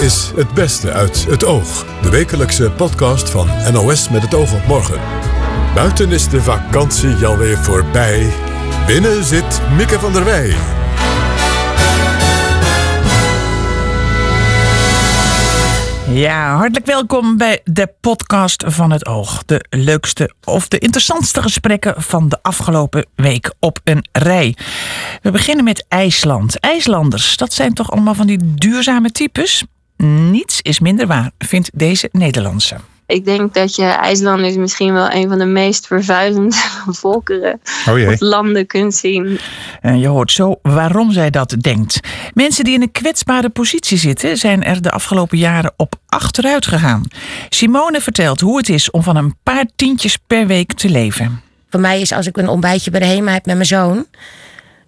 Is Het Beste uit het Oog. De wekelijkse podcast van NOS met het oog op morgen. Buiten is de vakantie alweer voorbij. Binnen zit Mieke van der Wij. Ja, hartelijk welkom bij de podcast van het oog. De leukste of de interessantste gesprekken van de afgelopen week op een rij. We beginnen met IJsland. IJslanders, dat zijn toch allemaal van die duurzame types? Niets is minder waar, vindt deze Nederlandse. Ik denk dat je IJslanders misschien wel een van de meest vervuilende volkeren Oh of landen kunt zien. En je hoort zo waarom zij dat denkt. Mensen die in een kwetsbare positie zitten, zijn er de afgelopen jaren op achteruit gegaan. Simone vertelt hoe het is om van een paar tientjes per week te leven. Voor mij is als ik een ontbijtje bij de HEMA heb met mijn zoon,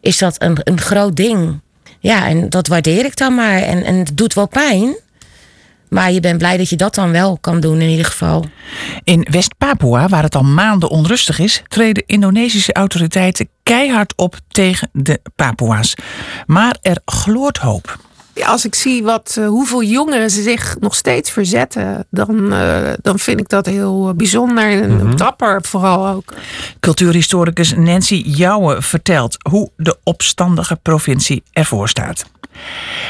is dat een, een groot ding. Ja, en dat waardeer ik dan maar. En, en het doet wel pijn. Maar je bent blij dat je dat dan wel kan doen in ieder geval. In West-Papua, waar het al maanden onrustig is, treden Indonesische autoriteiten keihard op tegen de Papua's. Maar er gloort hoop. Als ik zie wat, eh, hoeveel jongeren zich nog steeds verzetten, dan, eh, dan vind ik dat heel eh, bijzonder en dapper vooral ook. Cultuurhistoricus Nancy Jouwe vertelt hoe de opstandige provincie ervoor staat.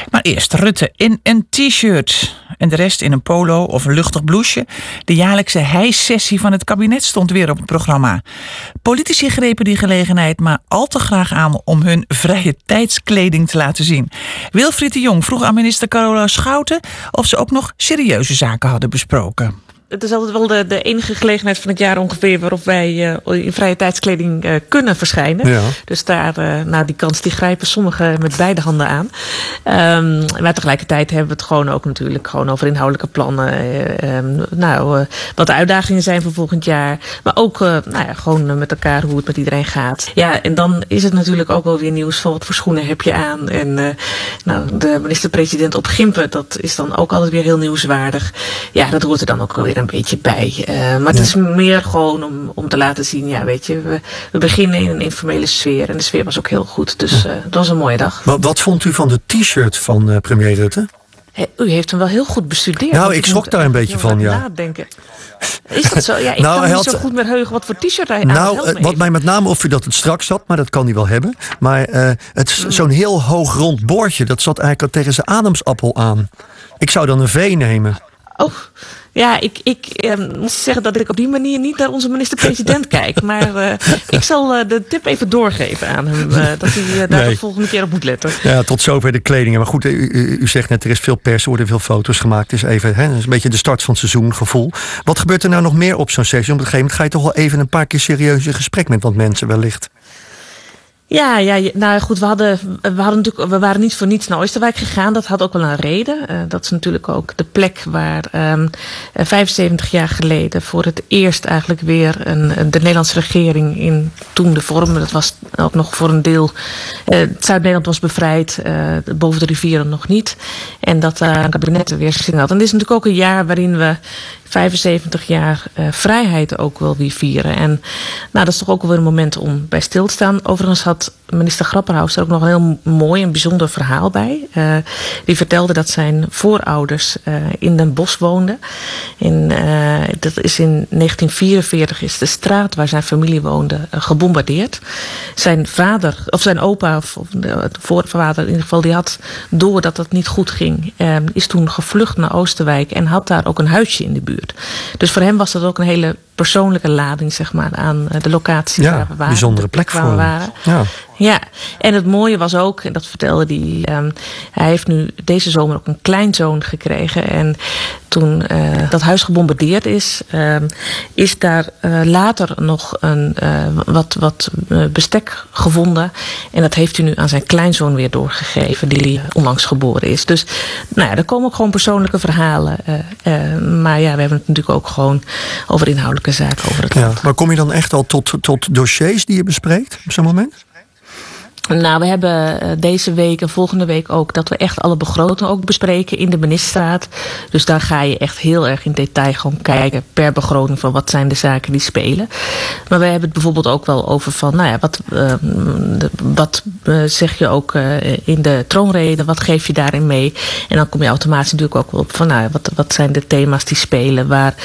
Maar eerst Rutte in een t-shirt en de rest in een polo of een luchtig blouseje. De jaarlijkse hijsessie van het kabinet stond weer op het programma. Politici grepen die gelegenheid maar al te graag aan om hun vrije tijdskleding te laten zien. Wilfried de Jong vroeg aan minister Carola Schouten of ze ook nog serieuze zaken hadden besproken. Het is altijd wel de, de enige gelegenheid van het jaar ongeveer waarop wij eh, in vrije tijdskleding eh, kunnen verschijnen. Ja. Dus daar, nou, die kans die grijpen sommigen met beide handen aan. Ehm, maar tegelijkertijd hebben we het gewoon ook natuurlijk gewoon over inhoudelijke plannen. eh, ehm, nou, wat de uitdagingen zijn voor volgend jaar. Maar ook nou ja, gewoon met elkaar hoe het met iedereen gaat. Ja, en dan is het natuurlijk ook wel weer nieuws van wat voor schoenen heb je aan. En nou, de minister-president op Gimpen, dat is dan ook altijd weer heel nieuwswaardig. Ja, dat hoort er dan ook wel weer een beetje bij. Eh, maar het is meer gewoon om, om te laten zien, ja, weet je, we, we beginnen in een informele sfeer. En de sfeer was ook heel goed. Dus eh het was een mooie dag. Wat, wat vond u van de t-shirt van eh, premier Rutte? U heeft hem wel heel goed bestudeerd. Nou, ik schrok daar een beetje van, ja. Nadenken. Is dat zo? Ja, ik Nou, kan niet had- zo goed meer heugen wat voor t-shirt hij aan had. Nou, eh, me wat mij met name opviel dat het strak zat, maar dat kan hij wel hebben. Maar het is zo'n heel hoog rond boordje, dat zat eigenlijk al tegen zijn ademsappel aan. Ik zou dan een V nemen. Oh, ja, ik, ik eh, moet zeggen dat ik op die manier niet naar onze minister-president kijk. Maar eh, ik zal eh, de tip even doorgeven aan hem. eh, dat hij daar Nee. de volgende keer op moet letten. Ja, tot zover de kledingen. Maar goed, u, u, zegt net, er is veel pers, er worden veel foto's gemaakt. Is even, hè, is een beetje de start van het seizoen, gevoel. Wat gebeurt er nou nog meer op zo'n sessie? Op een gegeven moment ga je toch wel even een paar keer serieus in gesprek met wat mensen wellicht. Ja, ja, nou goed, we, hadden, we, hadden natuurlijk, we waren niet voor niets naar Oosterwijk gegaan. Dat had ook wel een reden. Eh, dat is natuurlijk ook de plek waar ehm, eh, 75 jaar geleden voor het eerst eigenlijk weer een, de Nederlandse regering in toen de vorm, dat was ook nog voor een deel, eh, Zuid-Nederland was bevrijd, boven de rivieren nog niet. En dat daar kabinet weer gezien had. En dit is natuurlijk ook een jaar waarin we 75 jaar eh, vrijheid ook wel weer vieren. En nou, dat is toch ook wel een moment om bij stil te staan. Overigens had minister Grapperhaus er ook nog een heel mooi en bijzonder verhaal bij. Eh, die vertelde dat zijn voorouders eh, in Den Bosch woonden. En eh, dat is in 1944 is de straat waar zijn familie woonde gebombardeerd. Zijn vader, of zijn opa, of, de voorvader in ieder geval, die had door dat dat niet goed ging, is toen gevlucht naar Oosterwijk en had daar ook een huisje in de buurt. Dus voor hem was dat ook een hele persoonlijke lading, zeg maar, aan eh, de locatie Ja, waar we waren. bijzondere de plek voor waren. Ja. Ja, en het mooie was ook, en dat vertelde hij, ehm, hij heeft nu deze zomer ook een kleinzoon gekregen. En toen eh, dat huis gebombardeerd is, ehm, is daar eh, later nog een, wat, wat bestek gevonden. En dat heeft hij nu aan zijn kleinzoon weer doorgegeven, die onlangs geboren is. Dus nou ja, er komen ook gewoon persoonlijke verhalen. maar ja, we hebben het natuurlijk ook gewoon over inhoudelijke zaken over het Ja. land. Maar kom je dan echt al tot, tot dossiers die je bespreekt op zo'n moment? Nou, we hebben eh, deze week en volgende week ook dat we echt alle begrotingen ook bespreken in de ministerraad. Dus daar ga je echt heel erg in detail gewoon kijken per begroting van wat zijn de zaken die spelen. Maar we hebben het bijvoorbeeld ook wel over van, nou ja, wat, uh, wat uh, zeg je ook in de troonrede, wat geef je daarin mee? En dan kom je automatisch natuurlijk ook op van, nou ja, wat, wat zijn de thema's die spelen? Waar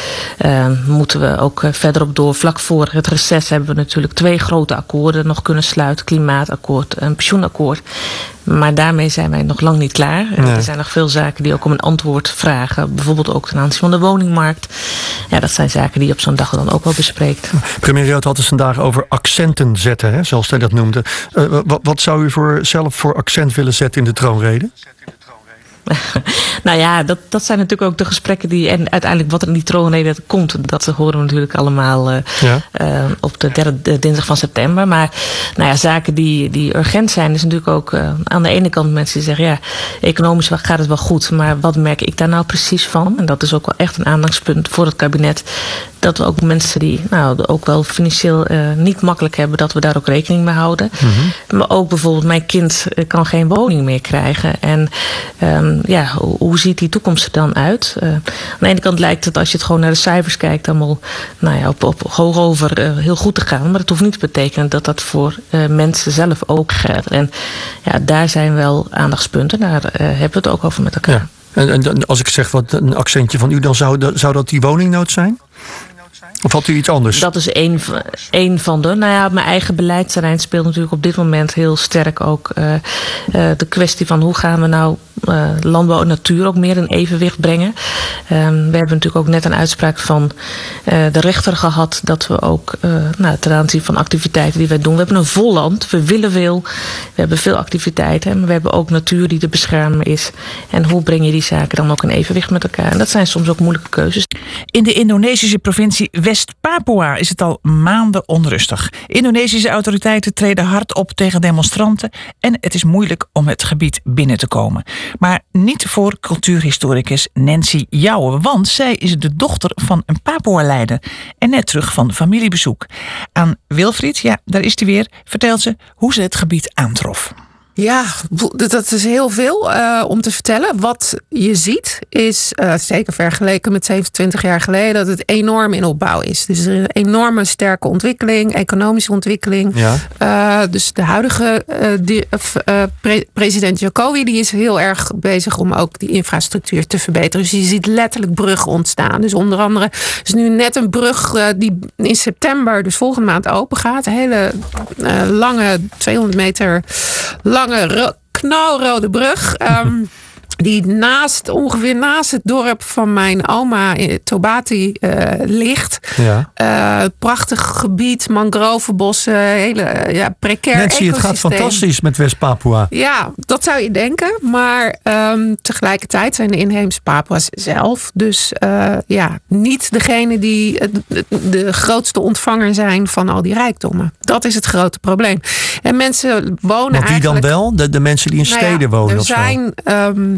moeten we ook verder op door? Vlak voor het reces hebben we natuurlijk twee grote akkoorden nog kunnen sluiten, klimaatakkoord een pensioenakkoord. Maar daarmee zijn wij nog lang niet klaar. Er zijn nog veel zaken die ook om een antwoord vragen. Bijvoorbeeld ook ten aanzien van de woningmarkt. Ja, dat zijn zaken die je op zo'n dag dan ook wel bespreekt. Premier Riot had het vandaag over accenten zetten, hè, zoals hij dat noemde. Uh, wat, wat, zou u voor, zelf voor accent willen zetten in de troonrede? nou ja, dat, dat zijn natuurlijk ook de gesprekken die. En uiteindelijk wat er in die troonrede komt, dat horen we natuurlijk allemaal uh, ja. uh, op de derde dinsdag van september. Maar nou ja, zaken die, die urgent zijn, is natuurlijk ook uh, aan de ene kant mensen die zeggen: ja, economisch gaat het wel goed, maar wat merk ik daar nou precies van? En dat is ook wel echt een aandachtspunt voor het kabinet. Dat we ook mensen die nou, ook wel financieel niet makkelijk hebben, dat we daar ook rekening mee houden. Mm -hmm. Maar ook bijvoorbeeld, mijn kind kan geen woning meer krijgen. En um, ja, hoe ziet die toekomst er dan uit? Uh, aan de ene kant lijkt het, als je het gewoon naar de cijfers kijkt, allemaal nou ja, op, op hoog over uh, heel goed te gaan. Maar dat hoeft niet te betekenen dat dat voor uh, mensen zelf ook geldt. En ja, daar zijn wel aandachtspunten. Daar hebben we het ook over met elkaar. Ja. En, en, als ik zeg wat een accentje van u, dan zou, zou dat die woningnood zijn? Of had u iets anders? Dat is één, één van de. Nou ja, mijn eigen beleidsterrein speelt natuurlijk op dit moment heel sterk ook uh, uh, de kwestie van hoe gaan we nou uh, landbouw en natuur ook meer in evenwicht brengen. we hebben natuurlijk ook net een uitspraak van de rechter gehad dat we ook nou, ten aanzien van activiteiten die wij doen. We hebben een vol land, we willen veel, we hebben veel activiteiten, maar we hebben ook natuur die te beschermen is. En hoe breng je die zaken dan ook in evenwicht met elkaar? En dat zijn soms ook moeilijke keuzes. In de Indonesische provincie West-Papua is het al maanden onrustig. Indonesische autoriteiten treden hard op tegen demonstranten en het is moeilijk om het gebied binnen te komen. Maar niet voor cultuurhistoricus Nancy Jouwe, want zij is de dochter van een Papua-leider en net terug van familiebezoek. Aan Wilfried, ja, daar is hij weer, vertelt ze hoe ze het gebied aantrof. Ja, dat is heel veel uh, om te vertellen. Wat je ziet is, uh, zeker vergeleken met 27 jaar geleden, dat het enorm in opbouw is. Dus er is een enorme sterke ontwikkeling, economische ontwikkeling. Ja. Uh, dus de huidige die, pre president Jokowi die is heel erg bezig om ook die infrastructuur te verbeteren. Dus je ziet letterlijk bruggen ontstaan. Dus onder andere is nu net een brug die in september, dus volgende maand open gaat. Een hele lange, 200 meter lang lange knalrode brug. Um, die naast, ongeveer naast het dorp van mijn oma in Tobati uh, ligt. Ja. Uh, prachtig gebied, mangrovenbossen, hele ja, precair Nancy, het gaat fantastisch met West-Papua. Ja, dat zou je denken. Maar um, tegelijkertijd zijn de inheemse Papua's zelf dus uh, ja, niet degene die de, grootste ontvanger zijn van al die rijkdommen. Dat is het grote probleem. En mensen wonen Maar wie dan wel? De, de mensen die in nou steden ja, wonen? Er of zo? zijn... Um,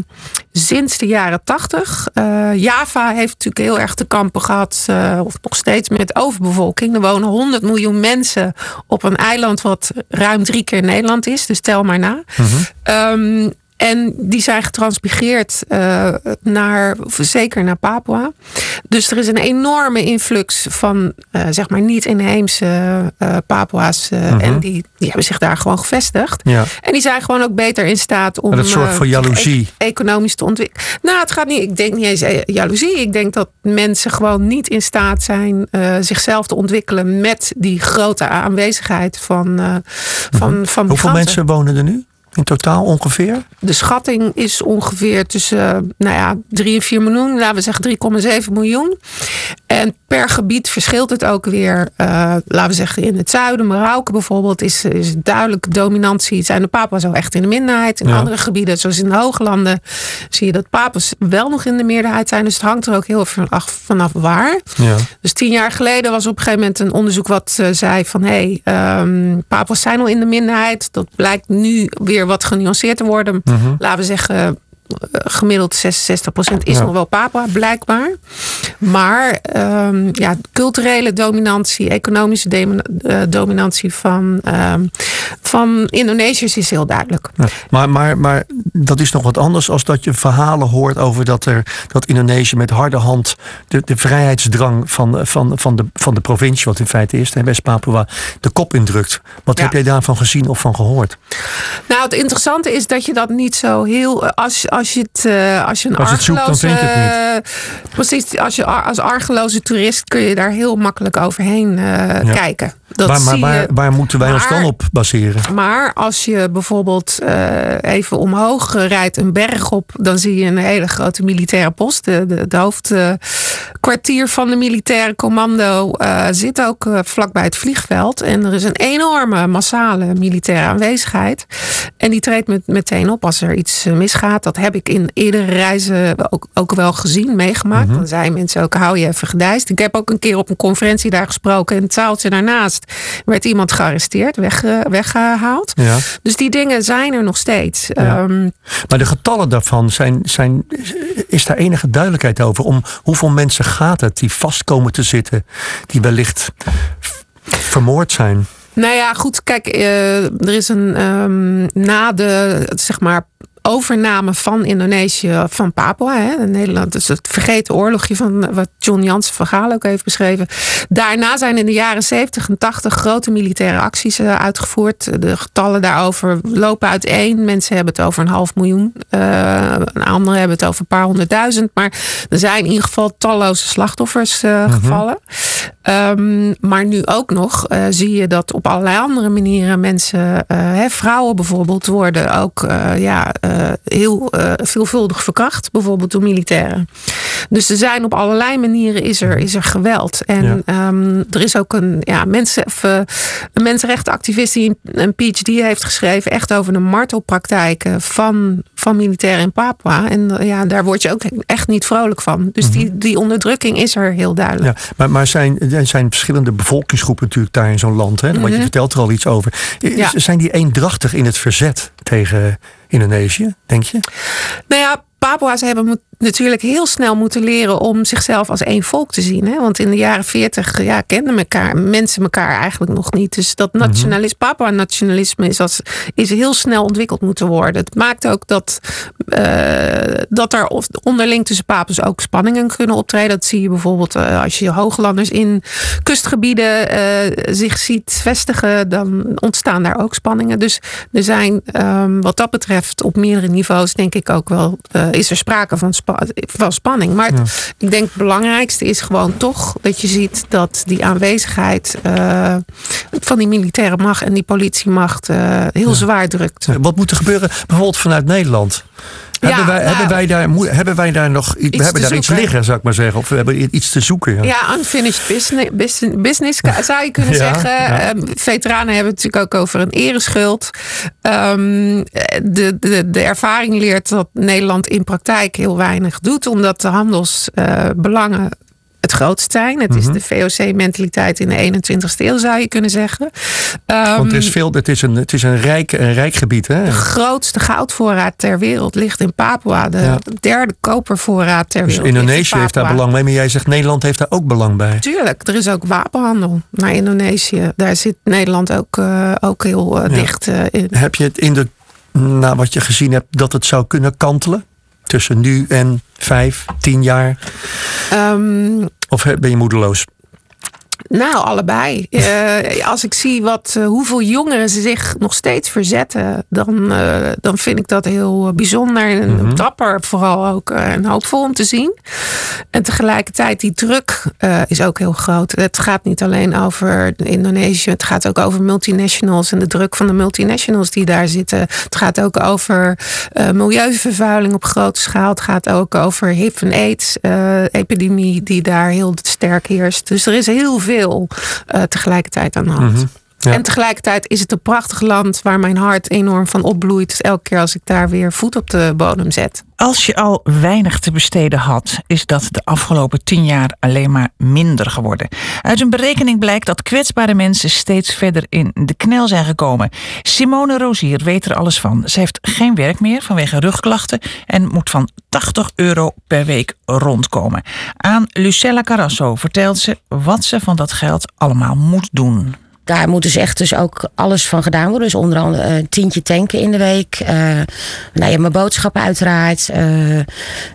sinds de jaren tachtig. Uh, Java heeft natuurlijk heel erg te kampen gehad, uh, of nog steeds met overbevolking. Er wonen 100 miljoen mensen op een eiland wat ruim drie keer Nederland is. Dus tel maar na. Mm -hmm. um, en die zijn getranspigeerd uh, naar, zeker naar Papua. Dus er is een enorme influx van, uh, zeg maar, niet-inheemse uh, Papua's. -huh. En die, die hebben zich daar gewoon gevestigd. Ja. En die zijn gewoon ook beter in staat om. Dat zorgt voor jaloezie. E economisch te ontwikkelen. Nou, het gaat niet. Ik denk niet eens jaloezie. Ik denk dat mensen gewoon niet in staat zijn zichzelf te ontwikkelen met die grote aanwezigheid van, van, -huh. van Hoeveel mensen wonen er nu? In totaal ongeveer? De schatting is ongeveer tussen nou ja, 3 en 4 miljoen. Laten we zeggen 3,7 miljoen. En per gebied verschilt het ook weer. Uh, laten we zeggen in het zuiden, Marokko bijvoorbeeld, is, is duidelijk dominantie. Zijn de Papa's al echt in de minderheid. In ja. andere gebieden, zoals in de Hooglanden, zie je dat Papa's wel nog in de meerderheid zijn. Dus het hangt er ook heel vanaf, vanaf waar. Ja. Dus tien jaar geleden was op een gegeven moment een onderzoek wat uh, zei van hé, hey, um, Papa's zijn al in de minderheid. Dat blijkt nu weer wat genuanceerd te worden. -huh. Laten we zeggen gemiddeld 66% is Ja. nog wel Papua, blijkbaar. Maar ehm, ja, culturele dominantie, economische eh, dominantie van, ehm, van Indonesiërs is heel duidelijk. Ja, maar, maar, maar dat is nog wat anders als dat je verhalen hoort over dat, er, dat Indonesië met harde hand de, de vrijheidsdrang van, van, van, de, van de provincie, wat in feite is, West-Papua, de kop indrukt. Wat Ja. heb jij daarvan gezien of van gehoord? Nou, het interessante is dat je dat niet zo heel. eh, Als, als je het. eh, als je een Als je het zoekt, dan argeloze- vind je het eh, Precies, als je als argeloze toerist kun je daar heel makkelijk overheen eh, Ja. kijken. Dat waar, maar waar, waar moeten wij ons dan op baseren? Maar als je bijvoorbeeld eh, even omhoog rijdt, een berg op, dan zie je een hele grote militaire post. De, de, de hoofdkwartier van de militaire commando eh, zit ook eh, vlakbij het vliegveld. En er is een enorme massale militaire aanwezigheid. En die treedt met, meteen op als er iets eh, misgaat. Dat heb ik in eerdere reizen ook, ook wel gezien, meegemaakt. Dan zeiden mensen ook, hou je even gedijst. Ik heb ook een keer op een conferentie daar gesproken. En het zaaltje daarnaast werd iemand gearresteerd, wegge- weggehaald. Ja. Dus die dingen zijn er nog steeds. Ja. Ehm, Maar de getallen daarvan, zijn, zijn, is daar enige duidelijkheid over? Om hoeveel mensen gaat het die vast komen te zitten, die wellicht vermoord zijn? nou ja, goed, kijk, eh, er is een ehm, na de zeg maar overname van Indonesië van Papua, hè, Nederland, dus het vergeten oorlogje van eh, wat John Jansen van Gaal ook heeft beschreven. Daarna zijn in de jaren 70 en 80 grote militaire acties eh, uitgevoerd. De getallen daarover lopen uiteen. Mensen hebben het over een half miljoen, eh anderen hebben het over een paar honderdduizend. Maar er zijn in ieder geval talloze slachtoffers eh, gevallen. Ehm, maar nu ook nog eh, zie je dat op allerlei andere manieren mensen, eh, hè, vrouwen bijvoorbeeld, worden ook eh, ja, heel veelvuldig verkracht, bijvoorbeeld door militairen. Dus er zijn op allerlei manieren is er, is er geweld. En Ja. ehm, er is ook een, ja, mensen, of, eh, een mensenrechtenactivist die een- PhD heeft geschreven, echt over de martelpraktijken van, van militairen in Papua. En eh, ja, daar word je ook echt niet vrolijk van. Dus die, die onderdrukking is er heel duidelijk. Ja, maar, maar zijn, er zijn verschillende bevolkingsgroepen natuurlijk daar in zo'n land. Hè? Want je vertelt er al iets over. Ja. Zijn die eendrachtig in het verzet tegen Indonesië, denk je? Nou ja, Papua's hebben natuurlijk heel snel moeten leren om zichzelf als één volk te zien. Hè? Want in de jaren 40 ja, kenden elkaar, mensen elkaar eigenlijk nog niet. Dus dat nationalisme, Papua-nationalisme is, als, is heel snel ontwikkeld moeten worden. Het maakt ook dat, eh, dat er onderling tussen Papu's ook spanningen kunnen optreden. Dat zie je bijvoorbeeld eh, als je hooglanders in kustgebieden eh, zich ziet vestigen, dan ontstaan daar ook spanningen. Dus er zijn ehm, wat dat betreft op meerdere niveaus denk ik ook wel, is er sprake van, spa- van spanning. Maar het- ik denk het belangrijkste is gewoon toch dat je ziet dat die aanwezigheid eh, van die militaire macht en die politiemacht eh, heel zwaar drukt. Wat moet er gebeuren bijvoorbeeld vanuit Nederland? Hebben, wij, nou, hebben, wij daar, hebben wij daar nog we te hebben daar iets liggen, zou ik maar zeggen? Of we hebben iets te zoeken? Ja. Ja, unfinished business, business, business zou je kunnen Ja, zeggen. ja. Ehm, veteranen hebben het natuurlijk ook over een ereschuld. Ehm, de, de, de ervaring leert dat Nederland in praktijk heel weinig doet, omdat de handelsbelangen het grootst zijn. Het Mhm. is de VOC-mentaliteit in de 21ste eeuw, zou je kunnen zeggen. Ehm, Want er is veel, het is een, het is een, rijk, een rijk gebied. Hè? de grootste goudvoorraad ter wereld ligt in Papua. De Ja. derde kopervoorraad ter Dus wereld. in Indonesië heeft daar belang bij, maar jij zegt Nederland heeft daar ook belang bij. Tuurlijk, er is ook wapenhandel naar Indonesië. Daar zit Nederland ook, eh, ook heel eh, Ja. dicht eh, in. Heb je het in de, na wat je gezien hebt, dat het zou kunnen kantelen? Tussen nu en vijf, tien jaar? Ehm, Of ben je moedeloos? Nou, allebei. Eh, als ik zie wat, eh, hoeveel jongeren zich nog steeds verzetten, dan, eh, dan vind ik dat heel bijzonder en Mhm. dapper vooral ook en hoopvol om te zien. En tegelijkertijd die druk is ook heel groot. Het gaat niet alleen over Indonesië, het gaat ook over multinationals en de druk van de multinationals die daar zitten. Het gaat ook over milieuvervuiling op grote schaal. Het gaat ook over HIV en AIDS eh, epidemie die daar heel sterk heerst. Dus er is heel veel eh, tegelijkertijd aan de hand. Mhm. Ja. En tegelijkertijd is het een prachtig land waar mijn hart enorm van opbloeit. Dus elke keer als ik daar weer voet op de bodem zet. Als je al weinig te besteden had, is dat de afgelopen tien jaar alleen maar minder geworden. Uit een berekening blijkt dat kwetsbare mensen steeds verder in de knel zijn gekomen. Simone Rozier weet er alles van. Ze heeft geen werk meer vanwege rugklachten en moet van 80 euro per week rondkomen. Aan Lucella Carasso vertelt ze wat ze van dat geld allemaal moet doen. Daar moet dus echt dus ook alles van gedaan worden. Dus onder andere een tientje tanken in de week. eh nou ja, mijn boodschappen uiteraard. eh,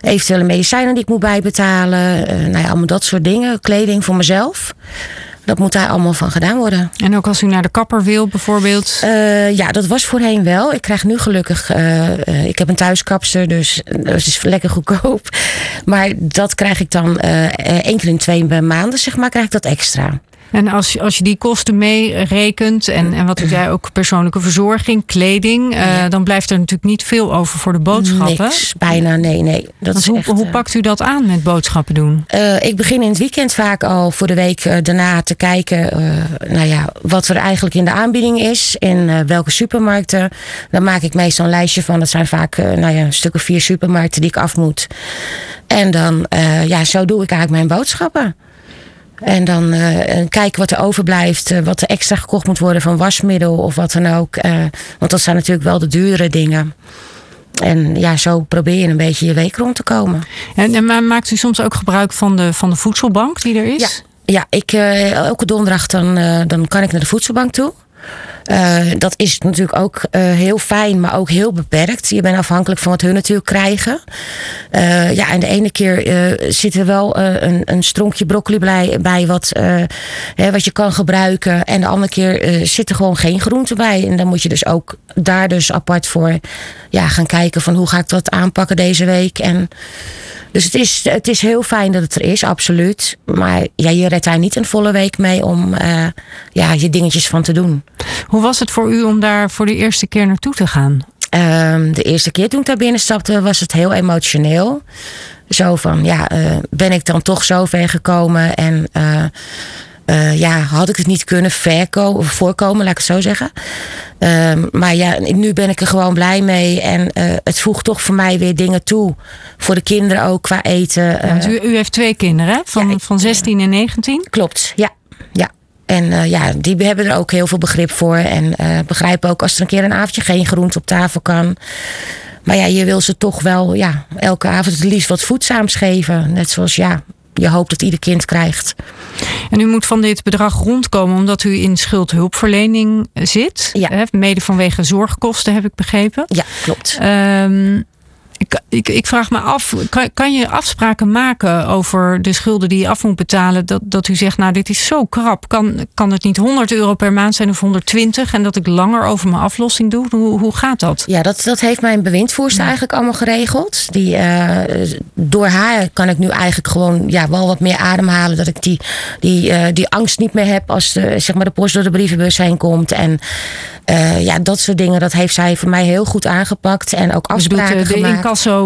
eventuele medicijnen die ik moet bijbetalen. eh, nou ja, allemaal dat soort dingen. Kleding voor mezelf. Dat moet daar allemaal van gedaan worden. En ook als u naar de kapper wil bijvoorbeeld. Ja, dat was voorheen wel. Ik krijg nu gelukkig. ik heb een thuiskapster, dus dat is lekker goedkoop. Maar dat krijg ik dan één keer in twee maanden, zeg maar, krijg ik dat extra. En als je, als je die kosten meerekent en, en wat zei ook persoonlijke verzorging, kleding, eh, dan blijft er natuurlijk niet veel over voor de boodschappen. Niks, bijna, nee, nee. Dat Want is hoe, echt, hoe eh, pakt u dat aan met boodschappen doen? Eh, ik begin in het weekend vaak al voor de week daarna te kijken nou ja, wat er eigenlijk in de aanbieding is. In eh, welke supermarkten. Dan maak ik meestal een lijstje van. Dat zijn vaak nou ja, een stuk of vier supermarkten die ik af moet. En dan, ja, zo doe ik eigenlijk mijn boodschappen. En dan eh, kijken wat er overblijft. eh, wat er extra gekocht moet worden van wasmiddel of wat dan ook. want dat zijn natuurlijk wel de duurdere dingen. En ja, zo probeer je een beetje je week rond te komen. En, en maakt u soms ook gebruik van de, van de voedselbank die er is? Ja, ja ik, elke donderdag dan, dan kan ik naar de voedselbank toe. Eh, dat is natuurlijk ook eh, heel fijn, maar ook heel beperkt. Je bent afhankelijk van wat hun natuurlijk krijgen. Eh, ja, en de ene keer zit er wel een, een stronkje broccoli bij, bij wat, hè, wat je kan gebruiken. En de andere keer zit er gewoon geen groente bij. En dan moet je dus ook daar dus apart voor ja, gaan kijken van hoe ga ik dat aanpakken deze week. En dus het is, het is heel fijn dat het er is, absoluut. Maar ja, je redt daar niet een volle week mee om ja, je dingetjes van te doen. Hoe was het voor u om daar voor de eerste keer naartoe te gaan? Ehm, de eerste keer toen ik daar binnen stapte, was het heel emotioneel. Zo van, ja, eh, ben ik dan toch zo ver gekomen en eh, eh, ja, had ik het niet kunnen voorkomen, laat ik het zo zeggen. Ehm, maar ja, nu ben ik er gewoon blij mee en het voegt toch voor mij weer dingen toe. Voor de kinderen ook qua eten. eh, Want u, u heeft twee kinderen, hè? Van, Ja, ik- van 16 en 19. Klopt, ja. En eh, ja, die hebben er ook heel veel begrip voor. En eh, begrijpen ook als er een keer een avondje geen groente op tafel kan. Maar ja, je wil ze toch wel ja, elke avond het liefst wat voedzaams geven. Net zoals ja, je hoopt dat ieder kind krijgt. En u moet van dit bedrag rondkomen omdat u in schuldhulpverlening zit. Ja. Hè? Mede vanwege zorgkosten, heb ik begrepen. Ja, klopt. Ehm, ik, ik, ik vraag me af, kan, kan je afspraken maken over de schulden die je af moet betalen? Dat, dat u zegt, nou dit is zo krap. Kan, kan het niet 100 euro per maand zijn of 120? En dat ik langer over mijn aflossing doe? Hoe, hoe gaat dat? Ja, dat, dat heeft mijn bewindvoerster eigenlijk allemaal geregeld. Die, eh, door haar kan ik nu eigenlijk gewoon ja, wel wat meer ademhalen. Dat ik die, die, eh, die angst niet meer heb als de, zeg maar de post door de brievenbus heen komt. En eh, ja, dat soort dingen, dat heeft zij voor mij heel goed aangepakt. En ook Dus bedoelt, afspraken eh, gemaakt.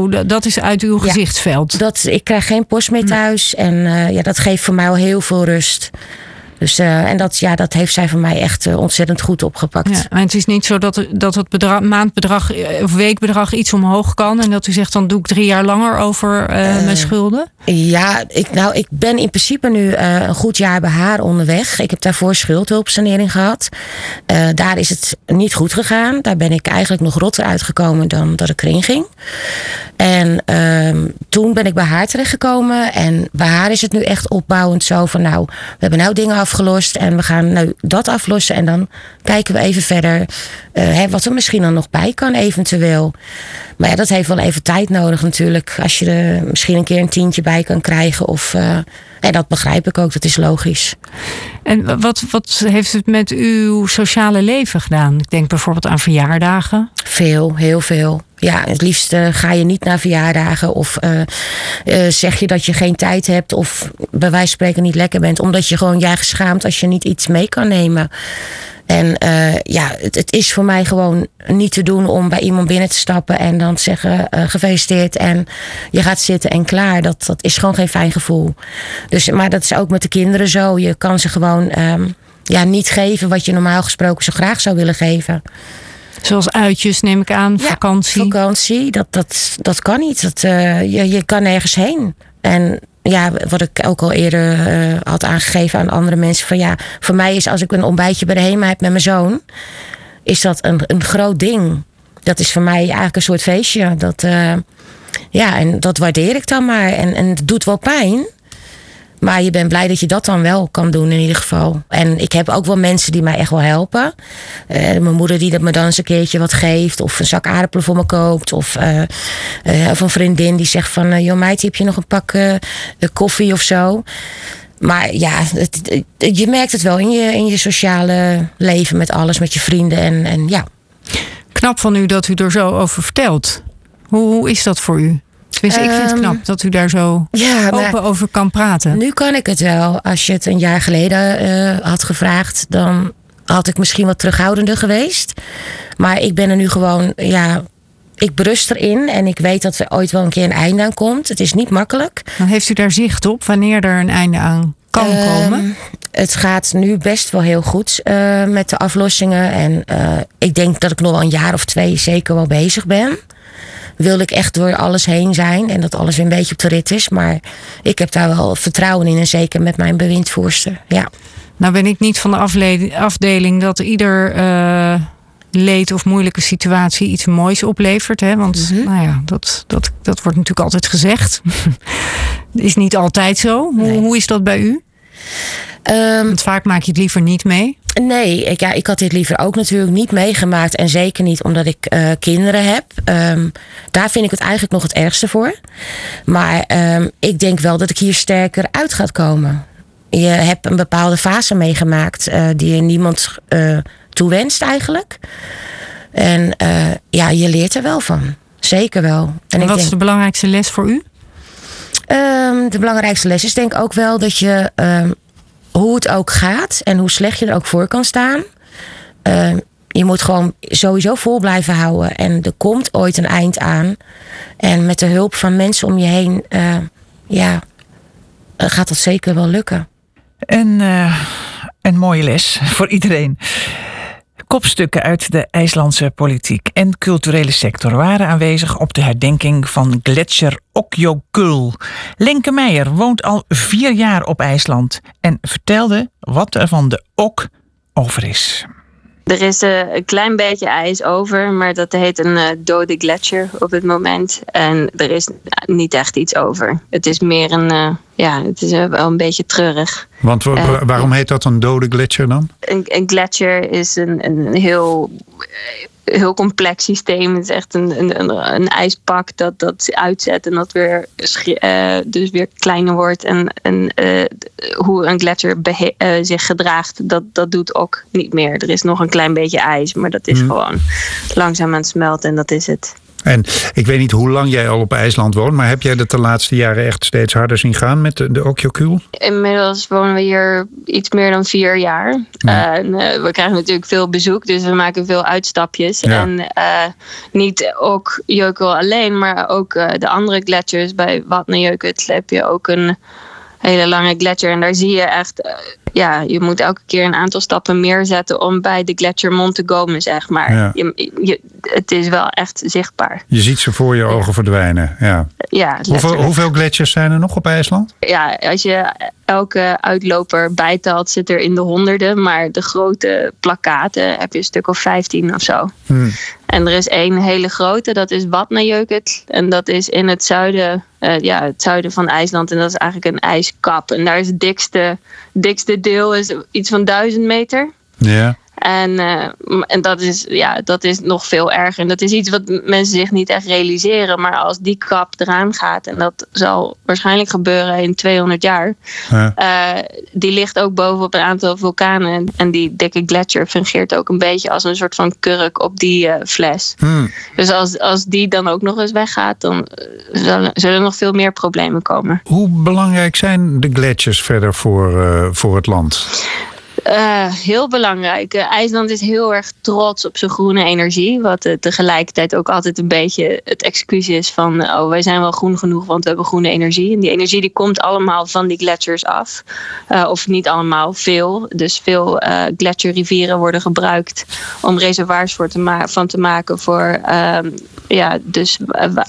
Dat- dat is uit uw Ja. gezichtsveld. Dat, ik krijg geen post meer thuis. En eh, ja, dat geeft voor mij al heel veel rust. Dus, eh, en dat, ja, dat heeft zij voor mij echt eh, ontzettend goed opgepakt. Ja, maar het is niet zo dat, dat het bedrag, maandbedrag eh, of weekbedrag iets omhoog kan. En dat u zegt, dan doe ik drie jaar langer over mijn schulden. Ja, ik, nou, ik ben in principe nu een goed jaar bij haar onderweg. Ik heb daarvoor schuldhulpsanering gehad. Eh, daar is het niet goed gegaan. Daar ben ik eigenlijk nog rotter uitgekomen dan dat ik erin ging. En ehm, toen ben ik bij haar terechtgekomen. En bij haar is het nu echt opbouwend zo van... nou, we hebben nou dingen afgelost en we gaan nu dat aflossen. En dan kijken we even verder eh, hè, wat er misschien dan nog bij kan eventueel. Maar ja, dat heeft wel even tijd nodig natuurlijk. Als je er misschien een keer een tientje bij kan krijgen. Of, eh, en dat begrijp ik ook, dat is logisch. En wat, wat heeft het met uw sociale leven gedaan? Ik denk bijvoorbeeld aan verjaardagen. Veel, heel veel. Ja, het liefst eh, ga je niet naar verjaardagen of eh, eh, zeg je dat je geen tijd hebt of bij wijze van spreken niet lekker bent, omdat je gewoon jij geschaamt als je niet iets mee kan nemen. En eh, ja, het, het is voor mij gewoon niet te doen om bij iemand binnen te stappen en dan te zeggen eh, gefeliciteerd en je gaat zitten en klaar. Dat, dat is gewoon geen fijn gevoel. Dus, maar dat is ook met de kinderen zo. Je kan ze gewoon ehm, ja, niet geven wat je normaal gesproken zo graag zou willen geven. Zoals uitjes, neem ik aan, Ja, vakantie. Vakantie, dat, dat, dat kan niet. Dat, eh, je, je kan nergens heen. En ja, wat ik ook al eerder eh, had aangegeven aan andere mensen. Van ja, voor mij is als ik een ontbijtje bij de HEMA heb met mijn zoon. Is dat een, een groot ding. Dat is voor mij eigenlijk een soort feestje. Dat, eh, ja, en dat waardeer ik dan maar. En, en het doet wel pijn. Maar je bent blij dat je dat dan wel kan doen in ieder geval. En ik heb ook wel mensen die mij echt wel helpen. Eh, mijn moeder die dat me dan eens een keertje wat geeft. Of een zak aardappelen voor me koopt. Of, of een vriendin die zegt van... joh meid, heb je nog een pak koffie of zo? Maar ja, je merkt het wel in je, in je sociale leven met alles. Met je vrienden en, en ja. Knap van u dat u er zo over vertelt. Hoe is dat voor u? Tenminste, ik vind het Ehm, knap dat u daar zo Ja, open over kan praten. Nu kan ik het wel. Als je het een jaar geleden eh, had gevraagd, dan had ik misschien wat terughoudender geweest. Maar ik ben er nu gewoon, ja, ik berust erin en ik weet dat er ooit wel een keer een einde aan komt. Het is niet makkelijk. Dan heeft u daar zicht op wanneer er een einde aan kan komen. Ehm, het gaat nu best wel heel goed eh, met de aflossingen. En eh, ik denk dat ik nog wel een jaar of twee zeker wel bezig ben. Wil ik echt door alles heen zijn en dat alles weer een beetje op de rit is. Maar ik heb daar wel vertrouwen in en zeker met mijn bewindvoerster. Ja. Nou ben ik niet van de afdeling dat ieder eh, leed of moeilijke situatie iets moois oplevert. Hè? Want Mhm. nou ja, dat, dat, dat wordt natuurlijk altijd gezegd. is niet altijd zo. Hoe is dat bij u? Ehm, Want vaak maak je het liever niet mee. Nee, ik, ja, ik had dit liever ook natuurlijk niet meegemaakt. En zeker niet omdat ik eh, kinderen heb. Ehm, daar vind ik het eigenlijk nog het ergste voor. Maar ehm, ik denk wel dat ik hier sterker uit gaat komen. Je hebt een bepaalde fase meegemaakt eh, die je niemand eh toewenst eigenlijk. En ja, je leert er wel van. Zeker wel. En wat is de belangrijkste les voor u? Ehm, de belangrijkste les is denk ik ook wel dat je, ehm, hoe het ook gaat en hoe slecht je er ook voor kan staan, ehm, je moet gewoon sowieso vol blijven houden. En er komt ooit een eind aan. En met de hulp van mensen om je heen, ja, gaat dat zeker wel lukken. Een, eh, een mooie les voor iedereen. Kopstukken uit de IJslandse politiek en culturele sector waren aanwezig op de herdenking van gletsjer Okjokul. Lenke Meijer woont al vier jaar op IJsland en vertelde wat er van de Ok over is. Er is eh, een klein beetje ijs over, maar dat heet een eh, dode gletsjer op het moment. En er is niet echt iets over. Het is meer een, eh, ja, het is wel een beetje treurig. Want wa- Eh, waarom heet dat een dode gletsjer dan? Een, een gletsjer is een, een heel, eh, heel complex systeem. Het is echt een, een, een, een ijspak dat, dat uitzet en dat weer, eh, dus weer kleiner wordt. En, en hoe een gletsjer zich gedraagt, dat, dat doet ook niet meer. Er is nog een klein beetje ijs, maar dat is gewoon langzaam aan het smelten en dat is het. En ik weet niet hoe lang jij al op IJsland woont, maar heb jij dat de laatste jaren echt steeds harder zien gaan met de, de Okjokul? Inmiddels wonen we hier iets meer dan vier jaar. En, eh, we krijgen natuurlijk veel bezoek, dus we maken veel uitstapjes. Ja. En eh, niet ook Jeukel alleen, maar ook eh, de andere gletsjers. Bij Vatnajökull heb je ook een hele lange gletsjer. En daar zie je echt, eh, ja, je moet elke keer een aantal stappen meer zetten om bij de gletsjermond te komen, zeg maar. Ja. Je, je, het is wel echt zichtbaar. Je ziet ze voor je ogen verdwijnen. Ja. Ja, Hoeveel, hoeveel gletsjers zijn er nog op IJsland? ja, als je elke uitloper bijtelt, zit er in de honderden. Maar de grote plakkaten heb je een stuk of 15 of zo. Hmm. En er is één hele grote, dat is Vatnajökull. En dat is in het zuiden, eh, ja, het zuiden van IJsland. En dat is eigenlijk een ijskap. En daar is het dikste, dikste deel is iets van 1000 meter. Ja. En, eh, en dat, is, ja, dat is nog veel erger. En dat is iets wat mensen zich niet echt realiseren. Maar als die kap eraan gaat, en dat zal waarschijnlijk gebeuren in 200 jaar. Ja. eh, die ligt ook bovenop een aantal vulkanen. En, die dikke gletsjer fungeert ook een beetje als een soort van kurk op die eh, fles. Hmm. Dus als, als die dan ook nog eens weggaat, dan zullen, zullen er nog veel meer problemen komen. Hoe belangrijk zijn de gletsjers verder voor, voor het land? Uh, heel belangrijk. Uh, IJsland is heel erg trots op zijn groene energie. Wat uh, tegelijkertijd ook altijd een beetje het excuus is van... oh, wij zijn wel groen genoeg, want we hebben groene energie. En die energie die komt allemaal van die gletsjers af. of niet allemaal, veel. Dus veel gletsjerrivieren worden gebruikt... om reservoirs voor te van te maken voor... Ehm, ja, dus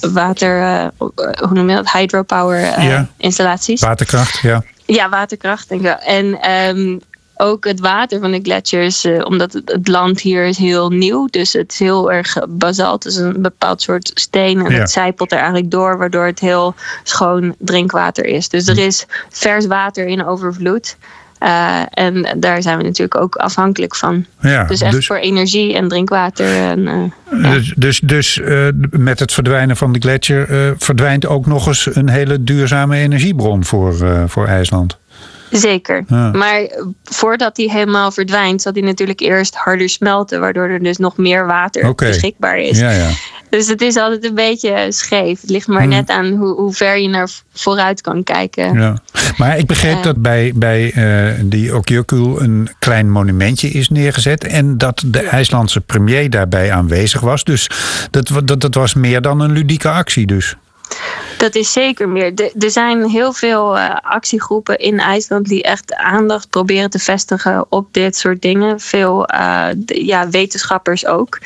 water... hoe noem je dat? Hydropower ja. installaties. Waterkracht, ja. Ja, waterkracht. Denk ik. En um, ook het water van de gletsjers, uh, omdat het, het, land hier is heel nieuw. Dus het is heel erg basalt. Het is een bepaald soort steen. En Ja. het zijpelt er eigenlijk door, waardoor het heel schoon drinkwater is. Dus er is vers water in overvloed. Uh, en daar zijn we natuurlijk ook afhankelijk van. Ja, dus echt dus- voor energie en drinkwater. En, uh, ja. Dus, dus, dus eh, met het verdwijnen van de gletsjer eh, verdwijnt ook nog eens een hele duurzame energiebron voor, eh, voor IJsland. Zeker. Ja. Maar voordat die helemaal verdwijnt, zal die natuurlijk eerst harder smelten, waardoor er dus nog meer water beschikbaar is. Ja, ja. Dus het is altijd een beetje scheef. Het ligt maar Hmm. net aan hoe, hoe ver je naar vooruit kan kijken. Ja. Maar ik begreep Eh. dat bij, bij eh, die Okyokul een klein monumentje is neergezet. En dat de IJslandse premier daarbij aanwezig was. Dus dat, dat, dat was meer dan een ludieke actie dus. Dat is zeker meer. Er zijn heel veel eh, actiegroepen in IJsland die echt aandacht proberen te vestigen op dit soort dingen. Veel eh, ja, wetenschappers ook.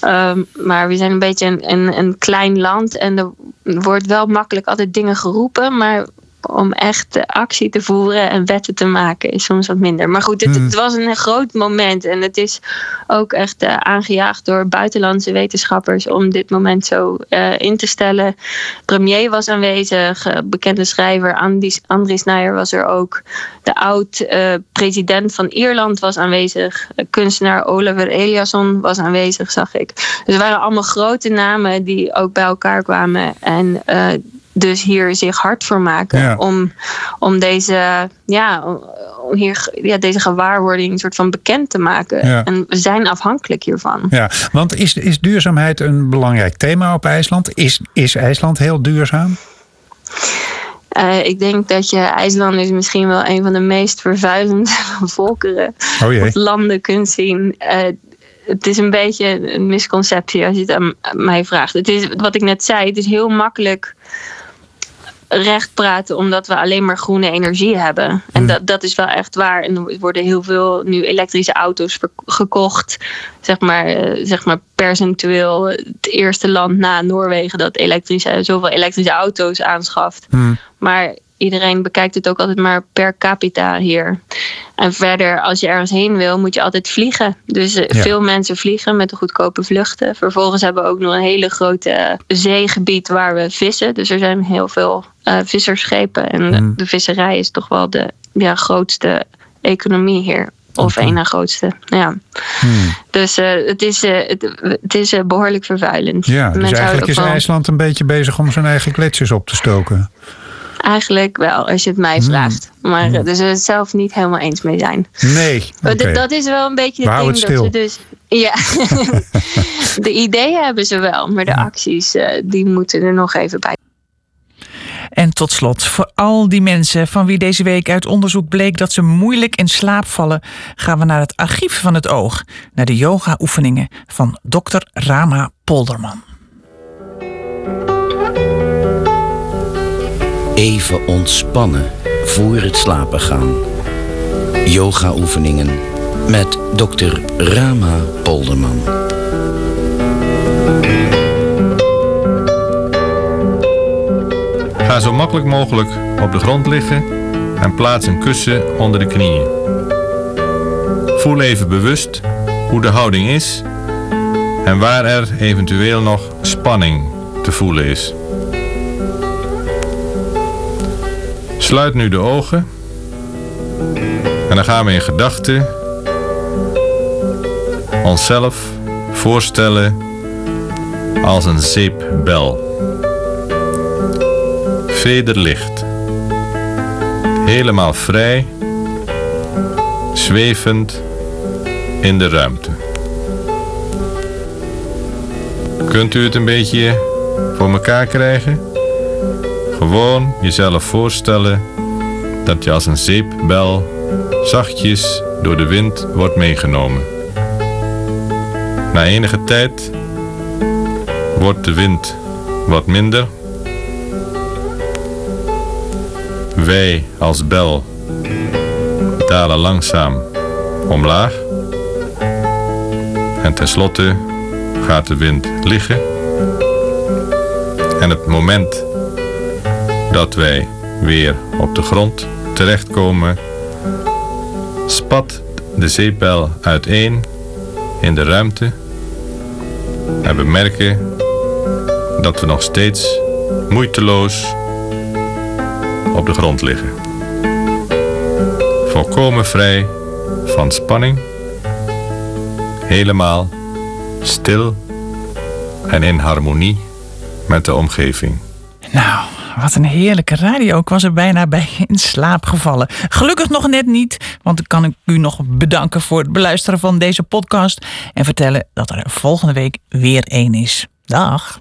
Ehm, maar we zijn een beetje een, een, een klein land en er wordt wel makkelijk altijd dingen geroepen. Maar om echt actie te voeren en wetten te maken is soms wat minder. Maar goed, het, Hmm. het was een groot moment. En het is ook echt eh, aangejaagd door buitenlandse wetenschappers om dit moment zo eh, in te stellen. Premier was aanwezig, eh, bekende schrijver Andries, Andries Nijer was er ook. De oud-president van Ierland was aanwezig. Kunstenaar Oliver Eliasson was aanwezig, zag ik. Dus het waren allemaal grote namen die ook bij elkaar kwamen. En dus hier zich hard voor maken Ja. om, om deze, ja, om- hier, ja, deze gewaarwording een soort van bekend te maken. Ja. En we zijn afhankelijk hiervan. Ja, want is, is duurzaamheid een belangrijk thema op IJsland? Is, is IJsland heel duurzaam? Eh, ik denk dat je IJslanders misschien wel een van de meest vervuilende volkeren Oh of landen kunt zien. Eh, het is een beetje een misconceptie als je het aan mij vraagt. Het is wat ik net zei, het is heel makkelijk recht praten omdat we alleen maar groene energie hebben. En dat, dat is wel echt waar. En er worden heel veel nu elektrische auto's gekocht. Zeg maar, eh, zeg maar percentueel het eerste land na Noorwegen dat elektrische, zoveel elektrische auto's aanschaft. Maar iedereen bekijkt het ook altijd maar per capita hier. En verder, als je ergens heen wil, moet je altijd vliegen. Dus eh, Ja. veel mensen vliegen met de goedkope vluchten. Vervolgens hebben we ook nog een hele grote zeegebied waar we vissen. Dus er zijn heel veel eh, vissersschepen. En Hmm. de visserij is toch wel de ja, grootste economie hier. Of één na grootste. Ja. Dus eh, het is, het, het is eh, behoorlijk vervuilend. Ja, dus Mensen eigenlijk is wel- IJsland een beetje bezig om zijn eigen gletsjers op te stoken. Eigenlijk wel, als je het mij vraagt. Maar eh, daar zullen we het zelf niet helemaal eens mee zijn. Nee. D- Dat is wel een beetje We het houden ding dat ze dus. Ja, de ideeën hebben ze wel, maar de acties eh, die moeten er nog even bij. En tot slot, voor al die mensen van wie deze week uit onderzoek bleek dat ze moeilijk in slaap vallen, gaan we naar het archief van het oog, naar de yoga-oefeningen van Dr. Rama Polderman. Even ontspannen voor het slapen gaan. Yoga oefeningen met dokter Rama Polderman. Ga zo makkelijk mogelijk op de grond liggen en plaats een kussen onder de knieën. Voel even bewust hoe de houding is en waar er eventueel nog spanning te voelen is. Sluit nu de ogen en dan gaan we in gedachten onszelf voorstellen als een zeepbel. Vederlicht. Helemaal vrij, zwevend in de ruimte. Kunt u het een beetje voor elkaar krijgen? Gewoon jezelf voorstellen dat je als een zeepbel zachtjes door de wind wordt meegenomen. Na enige tijd wordt de wind wat minder. Wij als bel dalen langzaam omlaag. En tenslotte gaat de wind liggen. En het moment dat wij weer op de grond terechtkomen, spat de zeepbel uiteen in de ruimte en we merken dat we nog steeds moeiteloos op de grond liggen. Volkomen vrij van spanning, helemaal stil en in harmonie met de omgeving. Nou, wat een heerlijke radio. Ik was er bijna bij in slaap gevallen. Gelukkig nog net niet, want dan kan ik u nog bedanken voor het beluisteren van deze podcast en vertellen dat er volgende week weer één is. Dag.